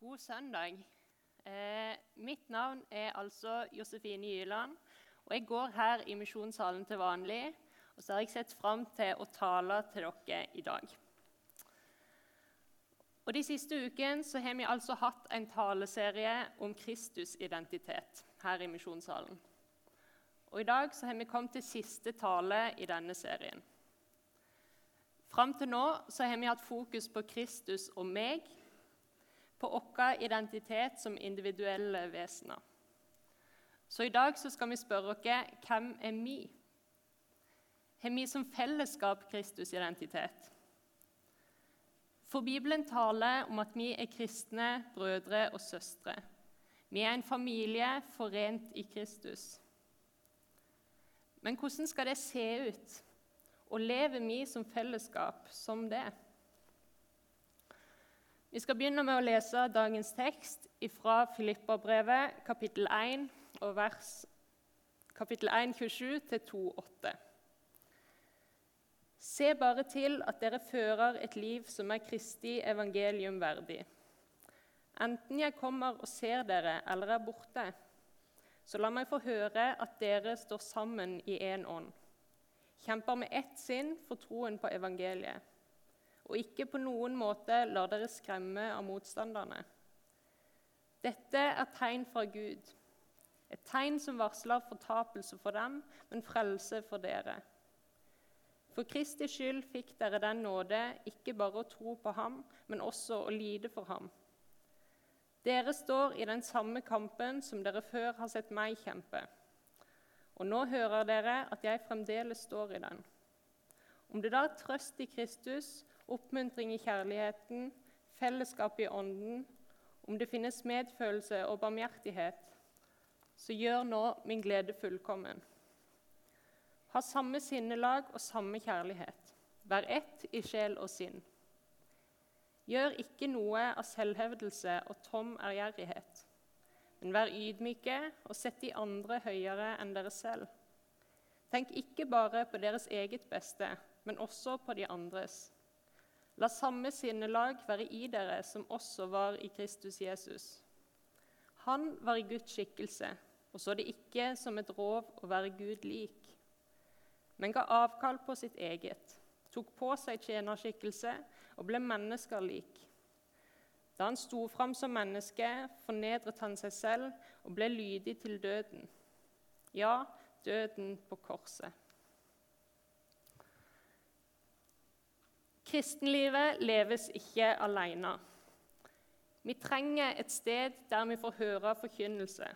God søndag. Eh, mitt navn er altså Josefine Gyland, og jeg går her i misjonssalen til vanlig. Og så har jeg sett fram til å tale til dere i dag. Og De siste ukene så har vi altså hatt en taleserie om Kristus identitet her i misjonssalen. Og I dag så har vi kommet til siste tale i denne serien. Fram til nå så har vi hatt fokus på Kristus og meg, på vår identitet som individuelle vesener. Så i dag så skal vi spørre oss hvem er vi? Har vi som fellesskap Kristus-identitet? For Bibelen taler om at vi er kristne brødre og søstre. Vi er en familie forent i Kristus. Men hvordan skal det se ut? Og lever vi som fellesskap som det? Vi skal begynne med å lese dagens tekst fra Filipperbrevet, kapittel 1, og vers, kapittel 1, 27 til 2,8. Se bare til at dere fører et liv som er Kristi evangelium verdig. Enten jeg kommer og ser dere eller er borte, så la meg få høre at dere står sammen i én ånd, kjemper med ett sinn for troen på evangeliet og ikke på noen måte lar dere skremme av motstanderne. Dette er tegn fra Gud, et tegn som varsler fortapelse for dem, men frelse for dere. For Kristi skyld fikk dere den nåde ikke bare å tro på ham, men også å lide for ham. Dere står i den samme kampen som dere før har sett meg kjempe. Og nå hører dere at jeg fremdeles står i den. Om det da er trøst i Kristus, oppmuntring i kjærligheten, fellesskap i ånden, om det finnes medfølelse og barmhjertighet, så gjør nå min glede fullkommen. Ha samme sinnelag og samme kjærlighet. Vær ett i sjel og sinn. Gjør ikke noe av selvhevdelse og tom ærgjerrighet, men vær ydmyke og sett de andre høyere enn dere selv. Tenk ikke bare på deres eget beste, men også på de andres. La samme sinnelag være i dere som også var i Kristus Jesus. Han var i Guds skikkelse og så det ikke som et rov å være Gud lik, men ga avkall på sitt eget, tok på seg tjenerskikkelse og ble mennesker lik. Da han sto fram som menneske, fornedret han seg selv og ble lydig til døden. Ja, døden på korset. Kristenlivet leves ikke alene. Vi trenger et sted der vi får høre forkynnelse,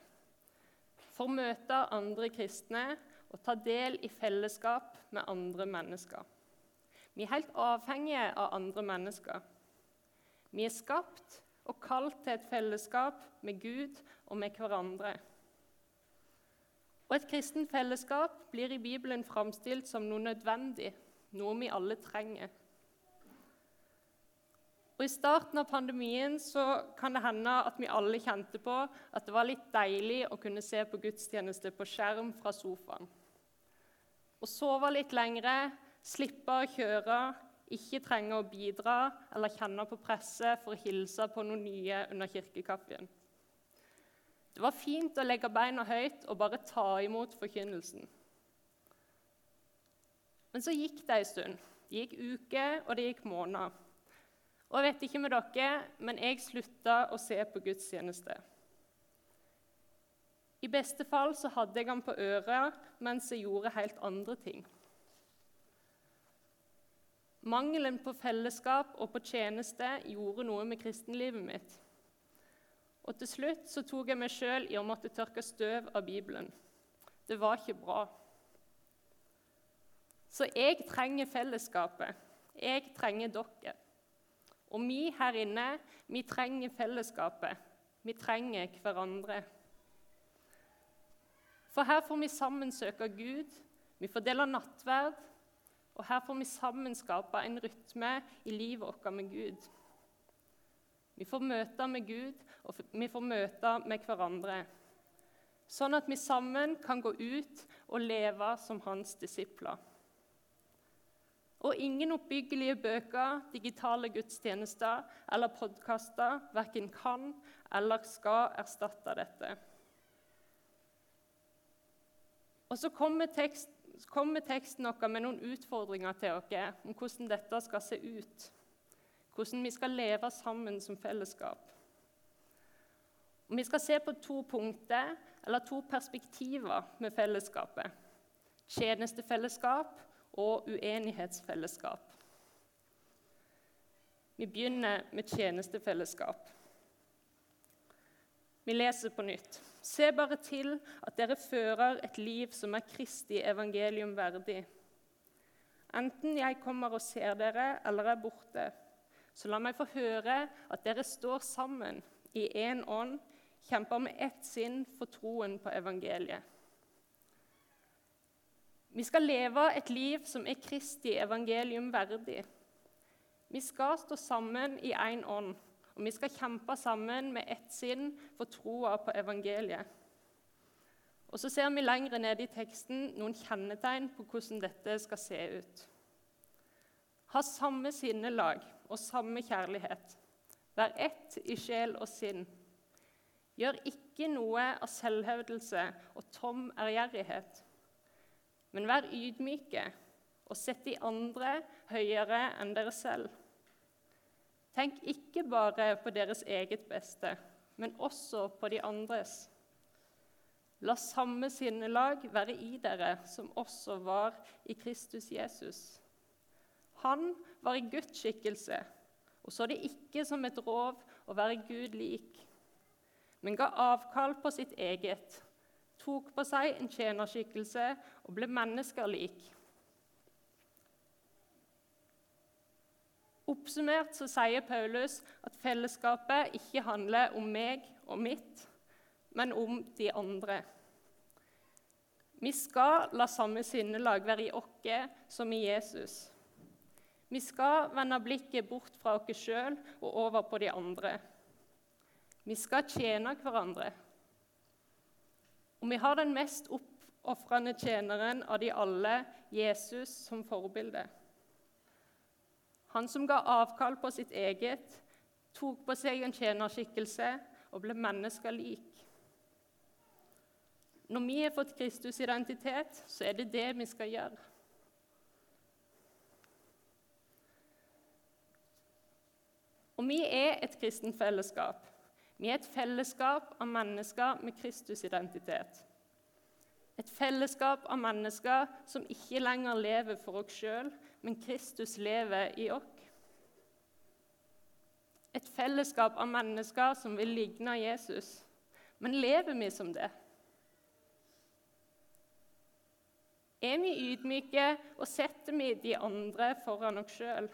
får møte andre kristne og ta del i fellesskap med andre mennesker. Vi er helt avhengige av andre mennesker. Vi er skapt og kalt til et fellesskap med Gud og med hverandre. Og Et kristent fellesskap blir i Bibelen framstilt som noe nødvendig, noe vi alle trenger. Og I starten av pandemien så kan det hende at vi alle kjente på at det var litt deilig å kunne se på gudstjeneste på skjerm fra sofaen. Å sove litt lengre, slippe å kjøre, ikke trenge å bidra eller kjenne på presset for å hilse på noen nye under kirkekaffen. Det var fint å legge beina høyt og bare ta imot forkynnelsen. Men så gikk det en stund. Det gikk uker, og det gikk måneder. Og jeg vet ikke med dere, men jeg slutta å se på gudstjeneste. I beste fall så hadde jeg han på øret mens jeg gjorde helt andre ting. Mangelen på fellesskap og på tjeneste gjorde noe med kristenlivet mitt. Og til slutt så tok jeg meg sjøl i å måtte tørke støv av Bibelen. Det var ikke bra. Så jeg trenger fellesskapet. Jeg trenger dere. Og vi her inne, vi trenger fellesskapet. Vi trenger hverandre. For her får vi sammen søke Gud, vi får dele nattverd, og her får vi sammen skape en rytme i livet vårt med Gud. Vi får møte med Gud, og vi får møte med hverandre. Sånn at vi sammen kan gå ut og leve som hans disipler. Og ingen oppbyggelige bøker, digitale gudstjenester eller podkaster verken kan eller skal erstatte dette. Og så kommer, tekst, kommer teksten vår med noen utfordringer til oss om hvordan dette skal se ut. Hvordan vi skal leve sammen som fellesskap. Og vi skal se på to punkter, eller to perspektiver med fellesskapet. Tjenestefellesskap og uenighetsfellesskap. Vi begynner med tjenestefellesskap. Vi leser på nytt. Se bare til at dere fører et liv som er Kristi evangelium verdig. Enten jeg kommer og ser dere, eller er borte, så la meg få høre at dere står sammen i én ånd, kjemper med ett sinn for troen på evangeliet. Vi skal leve et liv som er Kristi evangelium verdig. Vi skal stå sammen i én ånd, og vi skal kjempe sammen med ett sinn for troa på evangeliet. Og Så ser vi lenger ned i teksten noen kjennetegn på hvordan dette skal se ut. Ha samme sinnelag og samme kjærlighet. Vær ett i sjel og sinn. Gjør ikke noe av selvhevdelse og tom ærgjerrighet men vær ydmyke og sett de andre høyere enn dere selv. Tenk ikke bare på deres eget beste, men også på de andres. La samme sinnelag være i dere som også var i Kristus Jesus. Han var i Guds skikkelse og så det ikke som et rov å være Gud lik, men ga avkall på sitt eget tok på seg en tjenerskikkelse og ble mennesker lik. Oppsummert så sier Paulus at fellesskapet ikke handler om meg og mitt, men om de andre. Vi skal la samme sinnelag være i oss som i Jesus. Vi skal vende blikket bort fra oss sjøl og over på de andre. Vi skal tjene hverandre. Og vi har den mest oppofrende tjeneren av de alle, Jesus, som forbilde. Han som ga avkall på sitt eget, tok på seg en tjenerskikkelse og ble mennesker lik. Når vi har fått Kristus' identitet, så er det det vi skal gjøre. Og vi er et kristent fellesskap. Vi er et fellesskap av mennesker med Kristus-identitet. Et fellesskap av mennesker som ikke lenger lever for oss sjøl, men Kristus lever i oss. Et fellesskap av mennesker som vil ligne Jesus. Men lever vi som det? Er vi ydmyke og setter vi de andre foran oss sjøl?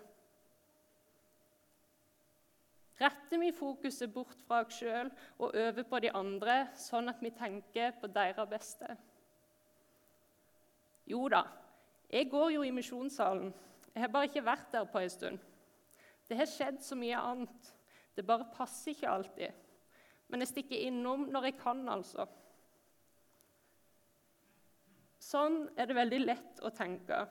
Retter vi fokuset bort fra oss sjøl og over på de andre, sånn at vi tenker på deres beste? Jo da, jeg går jo i misjonssalen. Jeg har bare ikke vært der på en stund. Det har skjedd så mye annet. Det bare passer ikke alltid. Men jeg stikker innom når jeg kan, altså. Sånn er det veldig lett å tenke.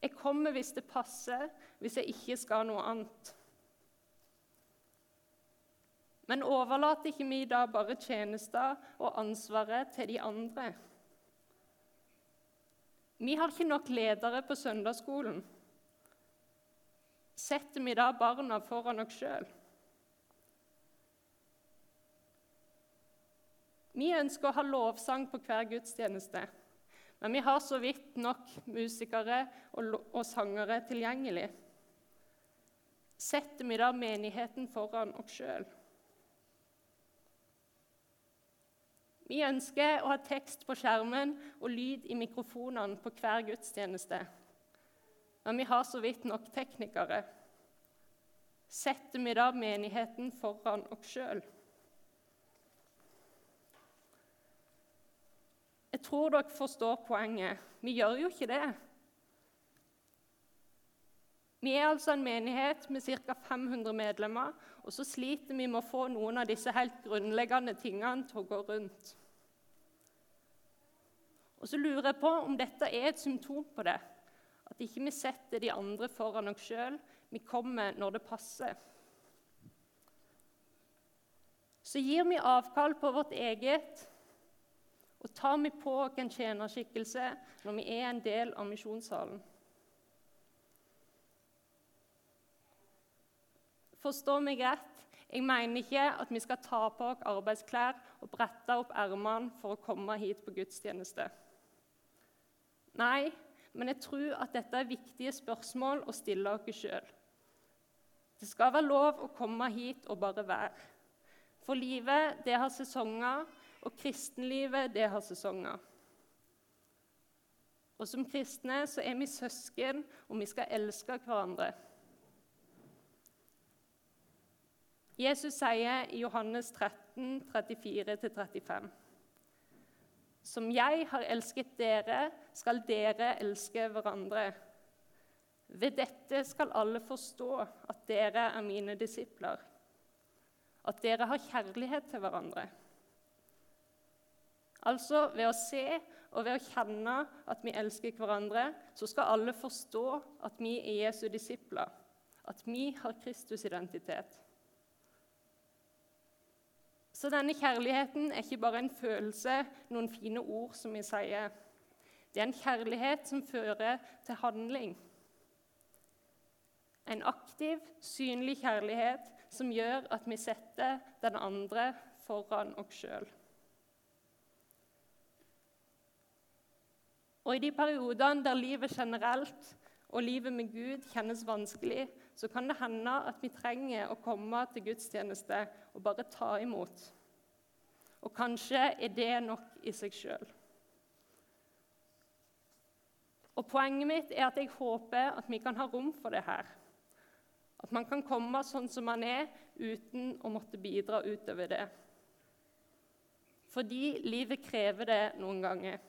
Jeg kommer hvis det passer, hvis jeg ikke skal noe annet. Men overlater ikke vi da bare tjenester og ansvaret til de andre? Vi har ikke nok ledere på søndagsskolen. Setter vi da barna foran oss sjøl? Vi ønsker å ha lovsang på hver gudstjeneste, men vi har så vidt nok musikere og, og sangere tilgjengelig. Setter vi da menigheten foran oss sjøl? Vi ønsker å ha tekst på skjermen og lyd i mikrofonene på hver gudstjeneste. Men vi har så vidt nok teknikere. Setter vi da menigheten foran oss sjøl? Jeg tror dere forstår poenget. Vi gjør jo ikke det. Vi er altså en menighet med ca. 500 medlemmer, og så sliter vi med å få noen av disse helt grunnleggende tingene til å gå rundt. Og så lurer jeg på om dette er et symptom på det. At ikke vi setter de andre foran oss sjøl. Vi kommer når det passer. Så gir vi avkall på vårt eget og tar vi på oss en tjenerskikkelse når vi er en del av misjonssalen. Forstå meg rett. Jeg mener ikke at vi skal ta på oss arbeidsklær og brette opp ermene for å komme hit på gudstjeneste. Nei, men jeg tror at dette er viktige spørsmål å stille oss sjøl. Det skal være lov å komme hit og bare være. For livet, det har sesonger, og kristenlivet, det har sesonger. Og som kristne så er vi søsken, og vi skal elske hverandre. Jesus sier i Johannes 13, 34-35.: Som jeg har elsket dere, skal dere elske hverandre. Ved dette skal alle forstå at dere er mine disipler, at dere har kjærlighet til hverandre. Altså ved å se og ved å kjenne at vi elsker hverandre, så skal alle forstå at vi er Jesu disipler, at vi har Kristus-identitet. Så denne kjærligheten er ikke bare en følelse, noen fine ord som vi sier. Det er en kjærlighet som fører til handling. En aktiv, synlig kjærlighet som gjør at vi setter den andre foran oss sjøl. Og i de periodene der livet generelt og livet med Gud kjennes vanskelig, så kan det hende at vi trenger å komme til gudstjeneste og bare ta imot. Og kanskje er det nok i seg sjøl. Og Poenget mitt er at jeg håper at vi kan ha rom for det her. At man kan komme sånn som man er, uten å måtte bidra utover det. Fordi livet krever det noen ganger.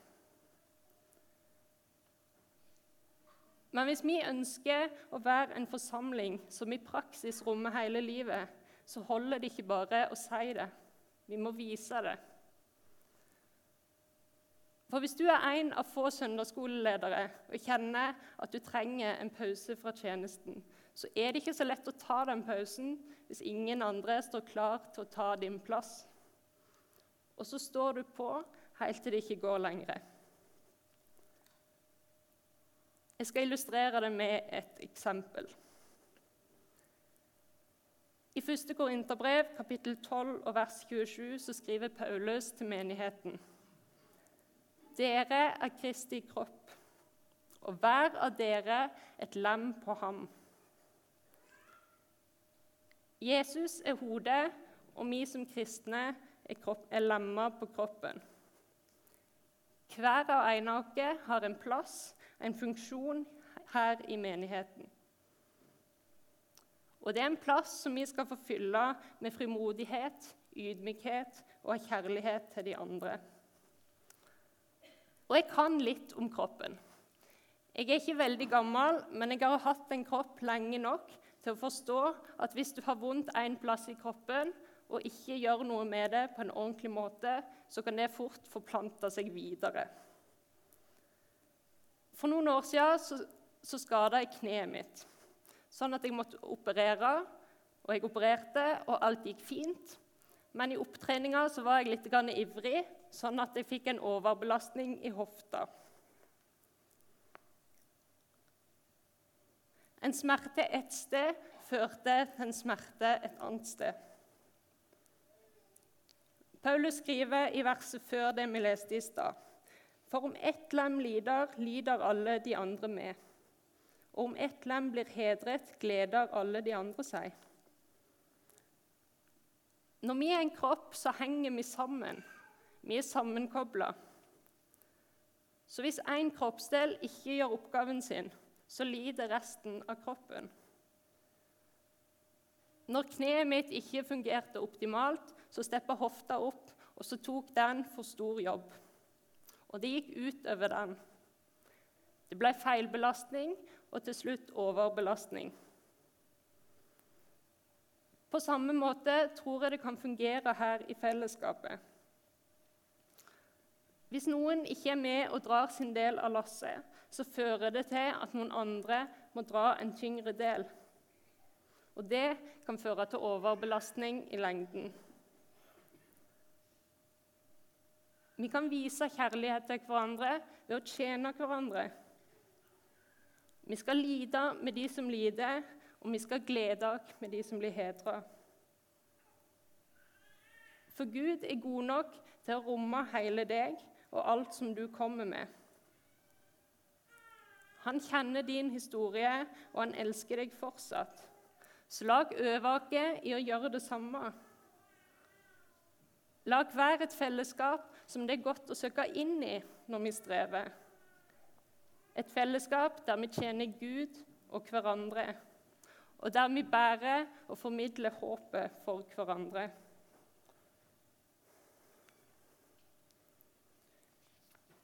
Men hvis vi ønsker å være en forsamling som i praksis rommer hele livet, så holder det ikke bare å si det. Vi må vise det. For Hvis du er en av få søndagsskoleledere og kjenner at du trenger en pause fra tjenesten, så er det ikke så lett å ta den pausen hvis ingen andre står klar til å ta din plass. Og så står du på helt til det ikke går lenger. Jeg skal illustrere det med et eksempel. I 1. Korinterbrev, kapittel 12, og vers 27, så skriver Paulus til menigheten.: Dere er Kristi kropp, og hver av dere et lem på ham. Jesus er hodet, og vi som kristne er, kropp, er lemmer på kroppen. Hver av en av oss har en plass en funksjon her i menigheten. Og det er en plass som vi skal få fylle med frimodighet, ydmykhet og kjærlighet til de andre. Og jeg kan litt om kroppen. Jeg er ikke veldig gammel, men jeg har hatt en kropp lenge nok til å forstå at hvis du har vondt en plass i kroppen og ikke gjør noe med det på en ordentlig måte, så kan det fort forplante seg videre. For noen år siden så, så skada jeg kneet mitt, sånn at jeg måtte operere. Og jeg opererte, og alt gikk fint. Men i opptreninga så var jeg litt grann ivrig, sånn at jeg fikk en overbelastning i hofta. En smerte ett sted førte til en smerte et annet sted. Paulus skriver i verset før det vi leste i stad. For om ett lem lider, lider alle de andre med. Og om ett lem blir hedret, gleder alle de andre seg. Når vi er en kropp, så henger vi sammen. Vi er sammenkobla. Så hvis én kroppsdel ikke gjør oppgaven sin, så lider resten av kroppen. Når kneet mitt ikke fungerte optimalt, så steppa hofta opp, og så tok den for stor jobb og det gikk utover den. Det ble feilbelastning og til slutt overbelastning. På samme måte tror jeg det kan fungere her i fellesskapet. Hvis noen ikke er med og drar sin del av lasset, så fører det til at noen andre må dra en tyngre del. Og det kan føre til overbelastning i lengden. Vi kan vise kjærlighet til hverandre ved å tjene hverandre. Vi skal lide med de som lider, og vi skal glede oss med de som blir hedra. For Gud er god nok til å romme hele deg og alt som du kommer med. Han kjenner din historie, og han elsker deg fortsatt. Så lag øvake i å gjøre det samme. Lag hver et fellesskap som det er godt å søke inn i når vi strever. Et fellesskap der vi tjener Gud og hverandre, og der vi bærer og formidler håpet for hverandre.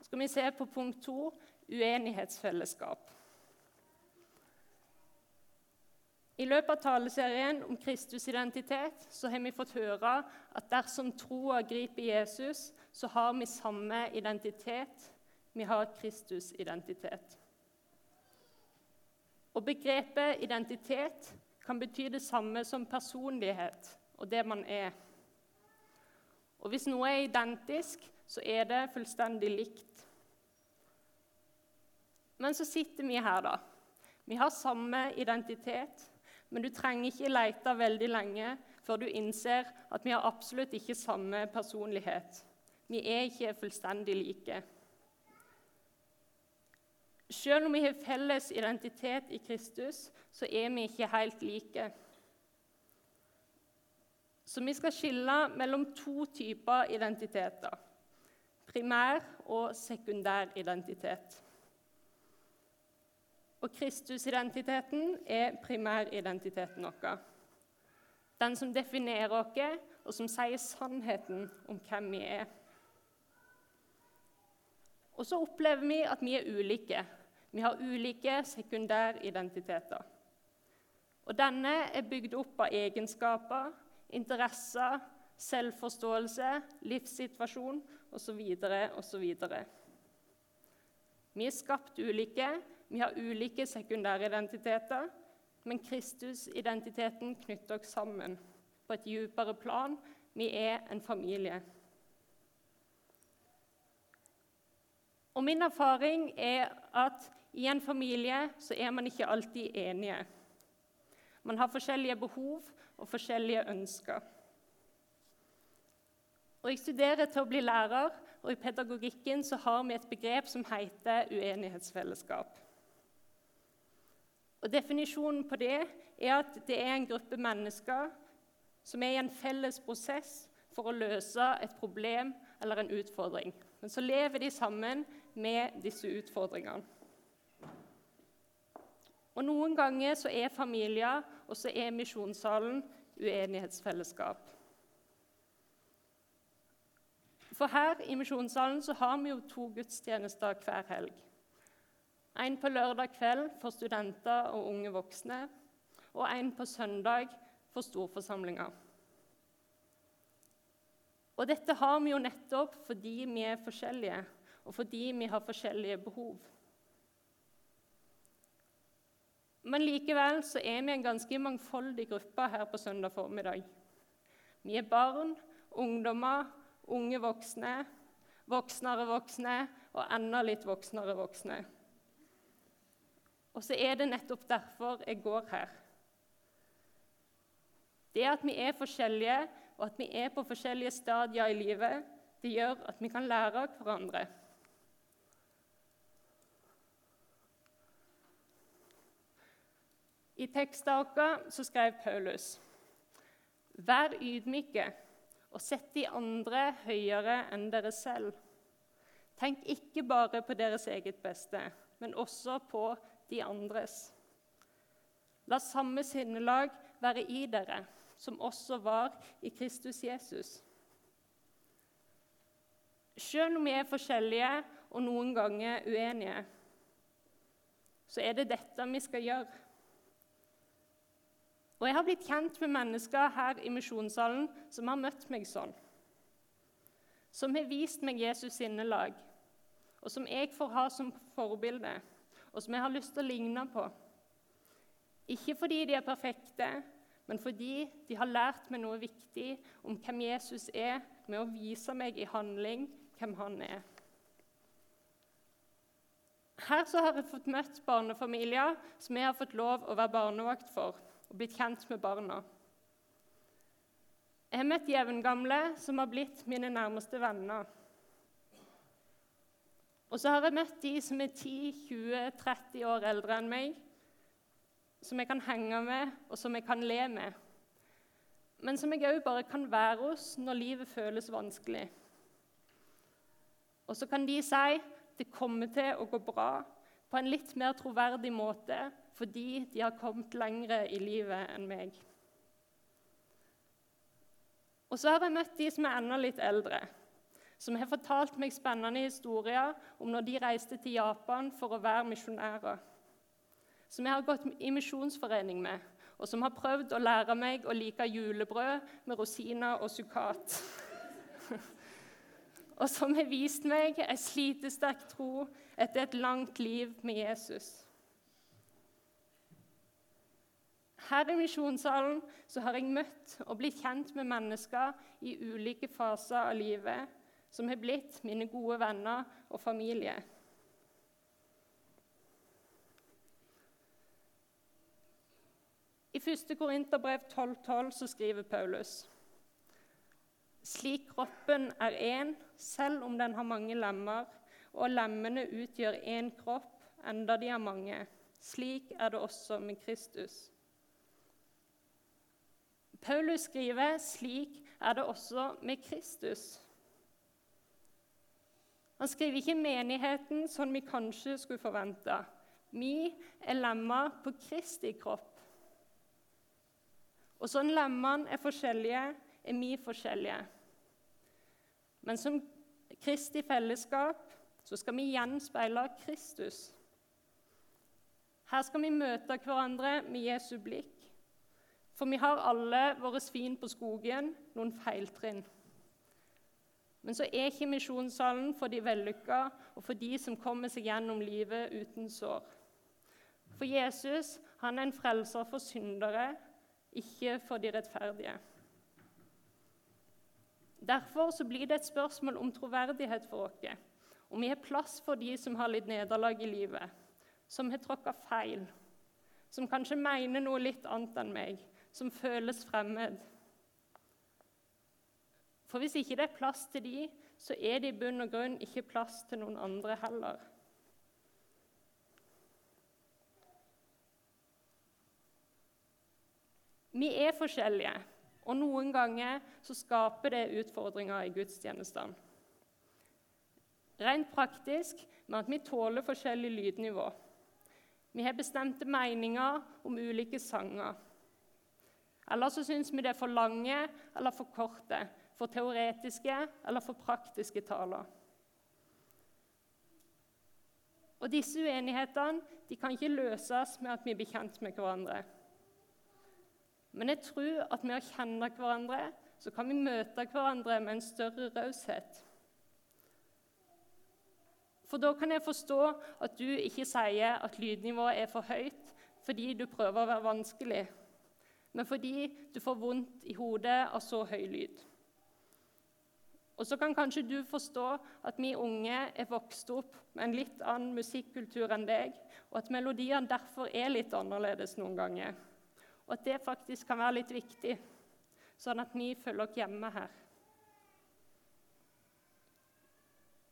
skal vi se på punkt to uenighetsfellesskap. I løpet av taleserien om Kristus' identitet så har vi fått høre at dersom troa griper Jesus, så har vi samme identitet. Vi har Kristus' identitet. Og Begrepet identitet kan bety det samme som personlighet og det man er. Og Hvis noe er identisk, så er det fullstendig likt. Men så sitter vi her, da. Vi har samme identitet, men du trenger ikke lete veldig lenge før du innser at vi har absolutt ikke samme personlighet. Vi er ikke fullstendig like. Selv om vi har felles identitet i Kristus, så er vi ikke helt like. Så vi skal skille mellom to typer identiteter primær og sekundær identitet. Og Kristusidentiteten er primæridentiteten vår. Den som definerer oss, og som sier sannheten om hvem vi er. Og så opplever vi at vi er ulike. Vi har ulike sekundæridentiteter. Og denne er bygd opp av egenskaper, interesser, selvforståelse, livssituasjon osv. osv. Vi er skapt ulike, vi har ulike sekundære identiteter, men Kristus-identiteten knytter oss sammen på et dypere plan. Vi er en familie. Og Min erfaring er at i en familie så er man ikke alltid enige. Man har forskjellige behov og forskjellige ønsker. Og Jeg studerer til å bli lærer, og i pedagogikken så har vi et begrep som heter uenighetsfellesskap. Og Definisjonen på det er at det er en gruppe mennesker som er i en felles prosess for å løse et problem eller en utfordring. Men så lever de sammen med disse utfordringene. Og Noen ganger så er familier og så er misjonssalen uenighetsfellesskap. For her i misjonssalen så har vi jo to gudstjenester hver helg. En på lørdag kveld for studenter og unge voksne, og en på søndag for storforsamlinger. Og dette har vi jo nettopp fordi vi er forskjellige, og fordi vi har forskjellige behov. Men likevel så er vi en ganske mangfoldig gruppe her på søndag formiddag. Vi er barn, ungdommer, unge voksne, voksnere voksne og enda litt voksnere voksne. Og så er det nettopp derfor jeg går her. Det at vi er forskjellige, og at vi er på forskjellige stadier i livet, det gjør at vi kan lære av hverandre. I teksten vår skrev Paulus.: Vær ydmyke og sett de andre høyere enn dere selv. Tenk ikke bare på deres eget beste, men også på de andres. La samme sinnelag være i dere, som også var i Kristus Jesus. Selv om vi er forskjellige og noen ganger uenige, så er det dette vi skal gjøre. Og Jeg har blitt kjent med mennesker her i misjonssalen som har møtt meg sånn. Som har vist meg Jesus sinnelag, og som jeg får ha som forbilde og som jeg har lyst til å ligne på. Ikke fordi de er perfekte, men fordi de har lært meg noe viktig om hvem Jesus er, med å vise meg i handling hvem han er. Her så har jeg fått møtt barnefamilier som jeg har fått lov å være barnevakt for, og blitt kjent med barna. Jeg har møtt jevngamle som har blitt mine nærmeste venner. Og så har jeg møtt de som er 10-20-30 år eldre enn meg, som jeg kan henge med, og som jeg kan le med. Men som jeg òg bare kan være hos når livet føles vanskelig. Og så kan de si det kommer til å gå bra på en litt mer troverdig måte fordi de har kommet lengre i livet enn meg. Og så har jeg møtt de som er enda litt eldre, som har fortalt meg spennende historier om når de reiste til Japan for å være misjonærer. Som jeg har gått i misjonsforening med, og som har prøvd å lære meg å like julebrød med rosiner og sukkat. og som har vist meg en slitesterk tro etter et langt liv med Jesus. Her i misjonssalen har jeg møtt og blitt kjent med mennesker i ulike faser av livet som har blitt mine gode venner og familie. I 1. Korinterbrev 12,12 så skriver Paulus slik kroppen er én, selv om den har mange lemmer, og lemmene utgjør én kropp, enda de er mange. Slik er det også med Kristus. Paulus skriver slik er det også med Kristus. Han skriver ikke menigheten sånn vi kanskje skulle forvente. Vi er lemmer på Kristi kropp. Og sånn lemmene er forskjellige, er vi forskjellige. Men som Kristi fellesskap så skal vi gjenspeile Kristus. Her skal vi møte hverandre med Jesu blikk. For vi har alle våre svin på skogen, noen feiltrinn. Men så er ikke misjonssalen for de vellykka og for de som kommer seg gjennom livet uten sår. For Jesus han er en frelser for syndere, ikke for de rettferdige. Derfor så blir det et spørsmål om troverdighet for oss. Om vi har plass for de som har litt nederlag i livet, som har tråkka feil, som kanskje mener noe litt annet enn meg, som føles fremmed. For hvis ikke det er plass til de, så er det i bunn og grunn ikke plass til noen andre heller. Vi er forskjellige, og noen ganger så skaper det utfordringer i gudstjenestene. Rent praktisk med at vi tåler forskjellig lydnivå. Vi har bestemte meninger om ulike sanger. Eller så syns vi det er for lange eller for korte, for teoretiske eller for praktiske taler. Og Disse uenighetene kan ikke løses med at vi blir kjent med hverandre. Men jeg tror at med å kjenne hverandre så kan vi møte hverandre med en større raushet. For da kan jeg forstå at du ikke sier at lydnivået er for høyt fordi du prøver å være vanskelig, men fordi du får vondt i hodet av så høy lyd. Og så kan kanskje du forstå at vi unge er vokst opp med en litt annen musikkultur enn deg, og at melodiene derfor er litt annerledes noen ganger. Og at det faktisk kan være litt viktig, sånn at vi føler oss hjemme her.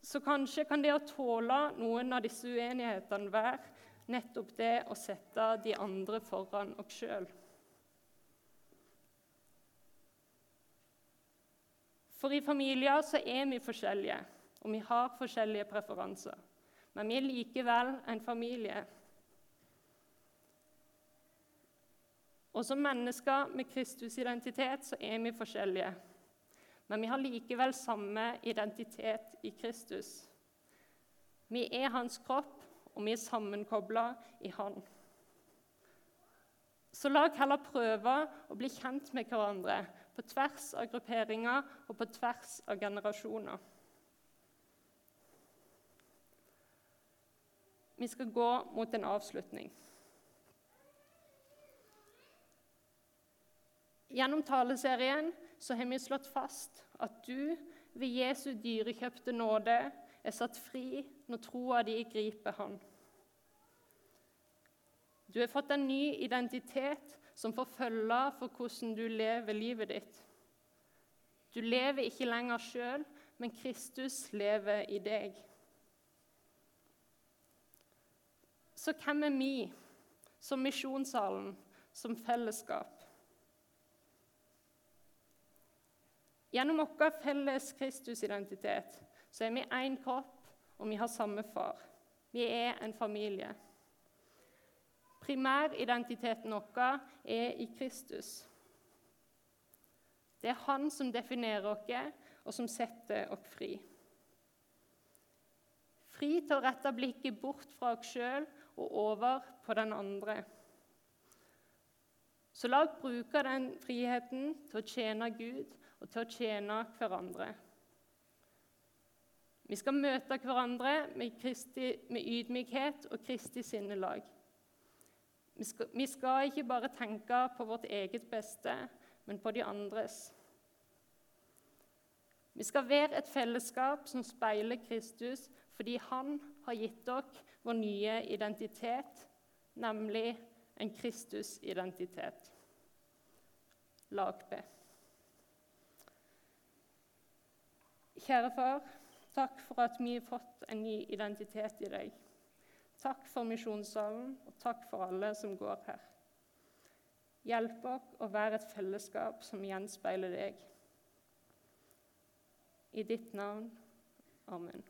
Så kanskje kan det å tåle noen av disse uenighetene være nettopp det å sette de andre foran oss sjøl. For i familier så er vi forskjellige, og vi har forskjellige preferanser. Men vi er likevel en familie. Og som mennesker med Kristus-identitet så er vi forskjellige. Men vi har likevel samme identitet i Kristus. Vi er hans kropp, og vi er sammenkobla i Han. Så la oss heller prøve å bli kjent med hverandre på tvers av grupperinger og på tvers av generasjoner. vi skal gå mot en avslutning. Gjennom taleserien har vi slått fast at du ved Jesu dyrekjøpte nåde er satt fri når troa di griper Han. Du har fått en ny identitet som får følge for hvordan du lever livet ditt. Du lever ikke lenger sjøl, men Kristus lever i deg. Så hvem er vi som Misjonssalen, som fellesskap? Gjennom vår felles Kristusidentitet så er vi én kropp, og vi har samme far. Vi er en familie. Primæridentiteten vår er i Kristus. Det er Han som definerer oss, og som setter oss fri. Fri til å rette blikket bort fra oss sjøl og over på den andre. Så la oss bruke den friheten til å tjene Gud og til å tjene hverandre. Vi skal møte hverandre med, Kristi, med ydmykhet og Kristi sinnelag. Vi skal, vi skal ikke bare tenke på vårt eget beste, men på de andres. Vi skal være et fellesskap som speiler Kristus fordi han har gitt dere vår nye identitet, nemlig en Kristus-identitet. La oss be. Kjære far, takk for at vi har fått en ny identitet i deg. Takk for misjonssalen, og takk for alle som går her. Hjelp oss å være et fellesskap som gjenspeiler deg. I ditt navn. Amen.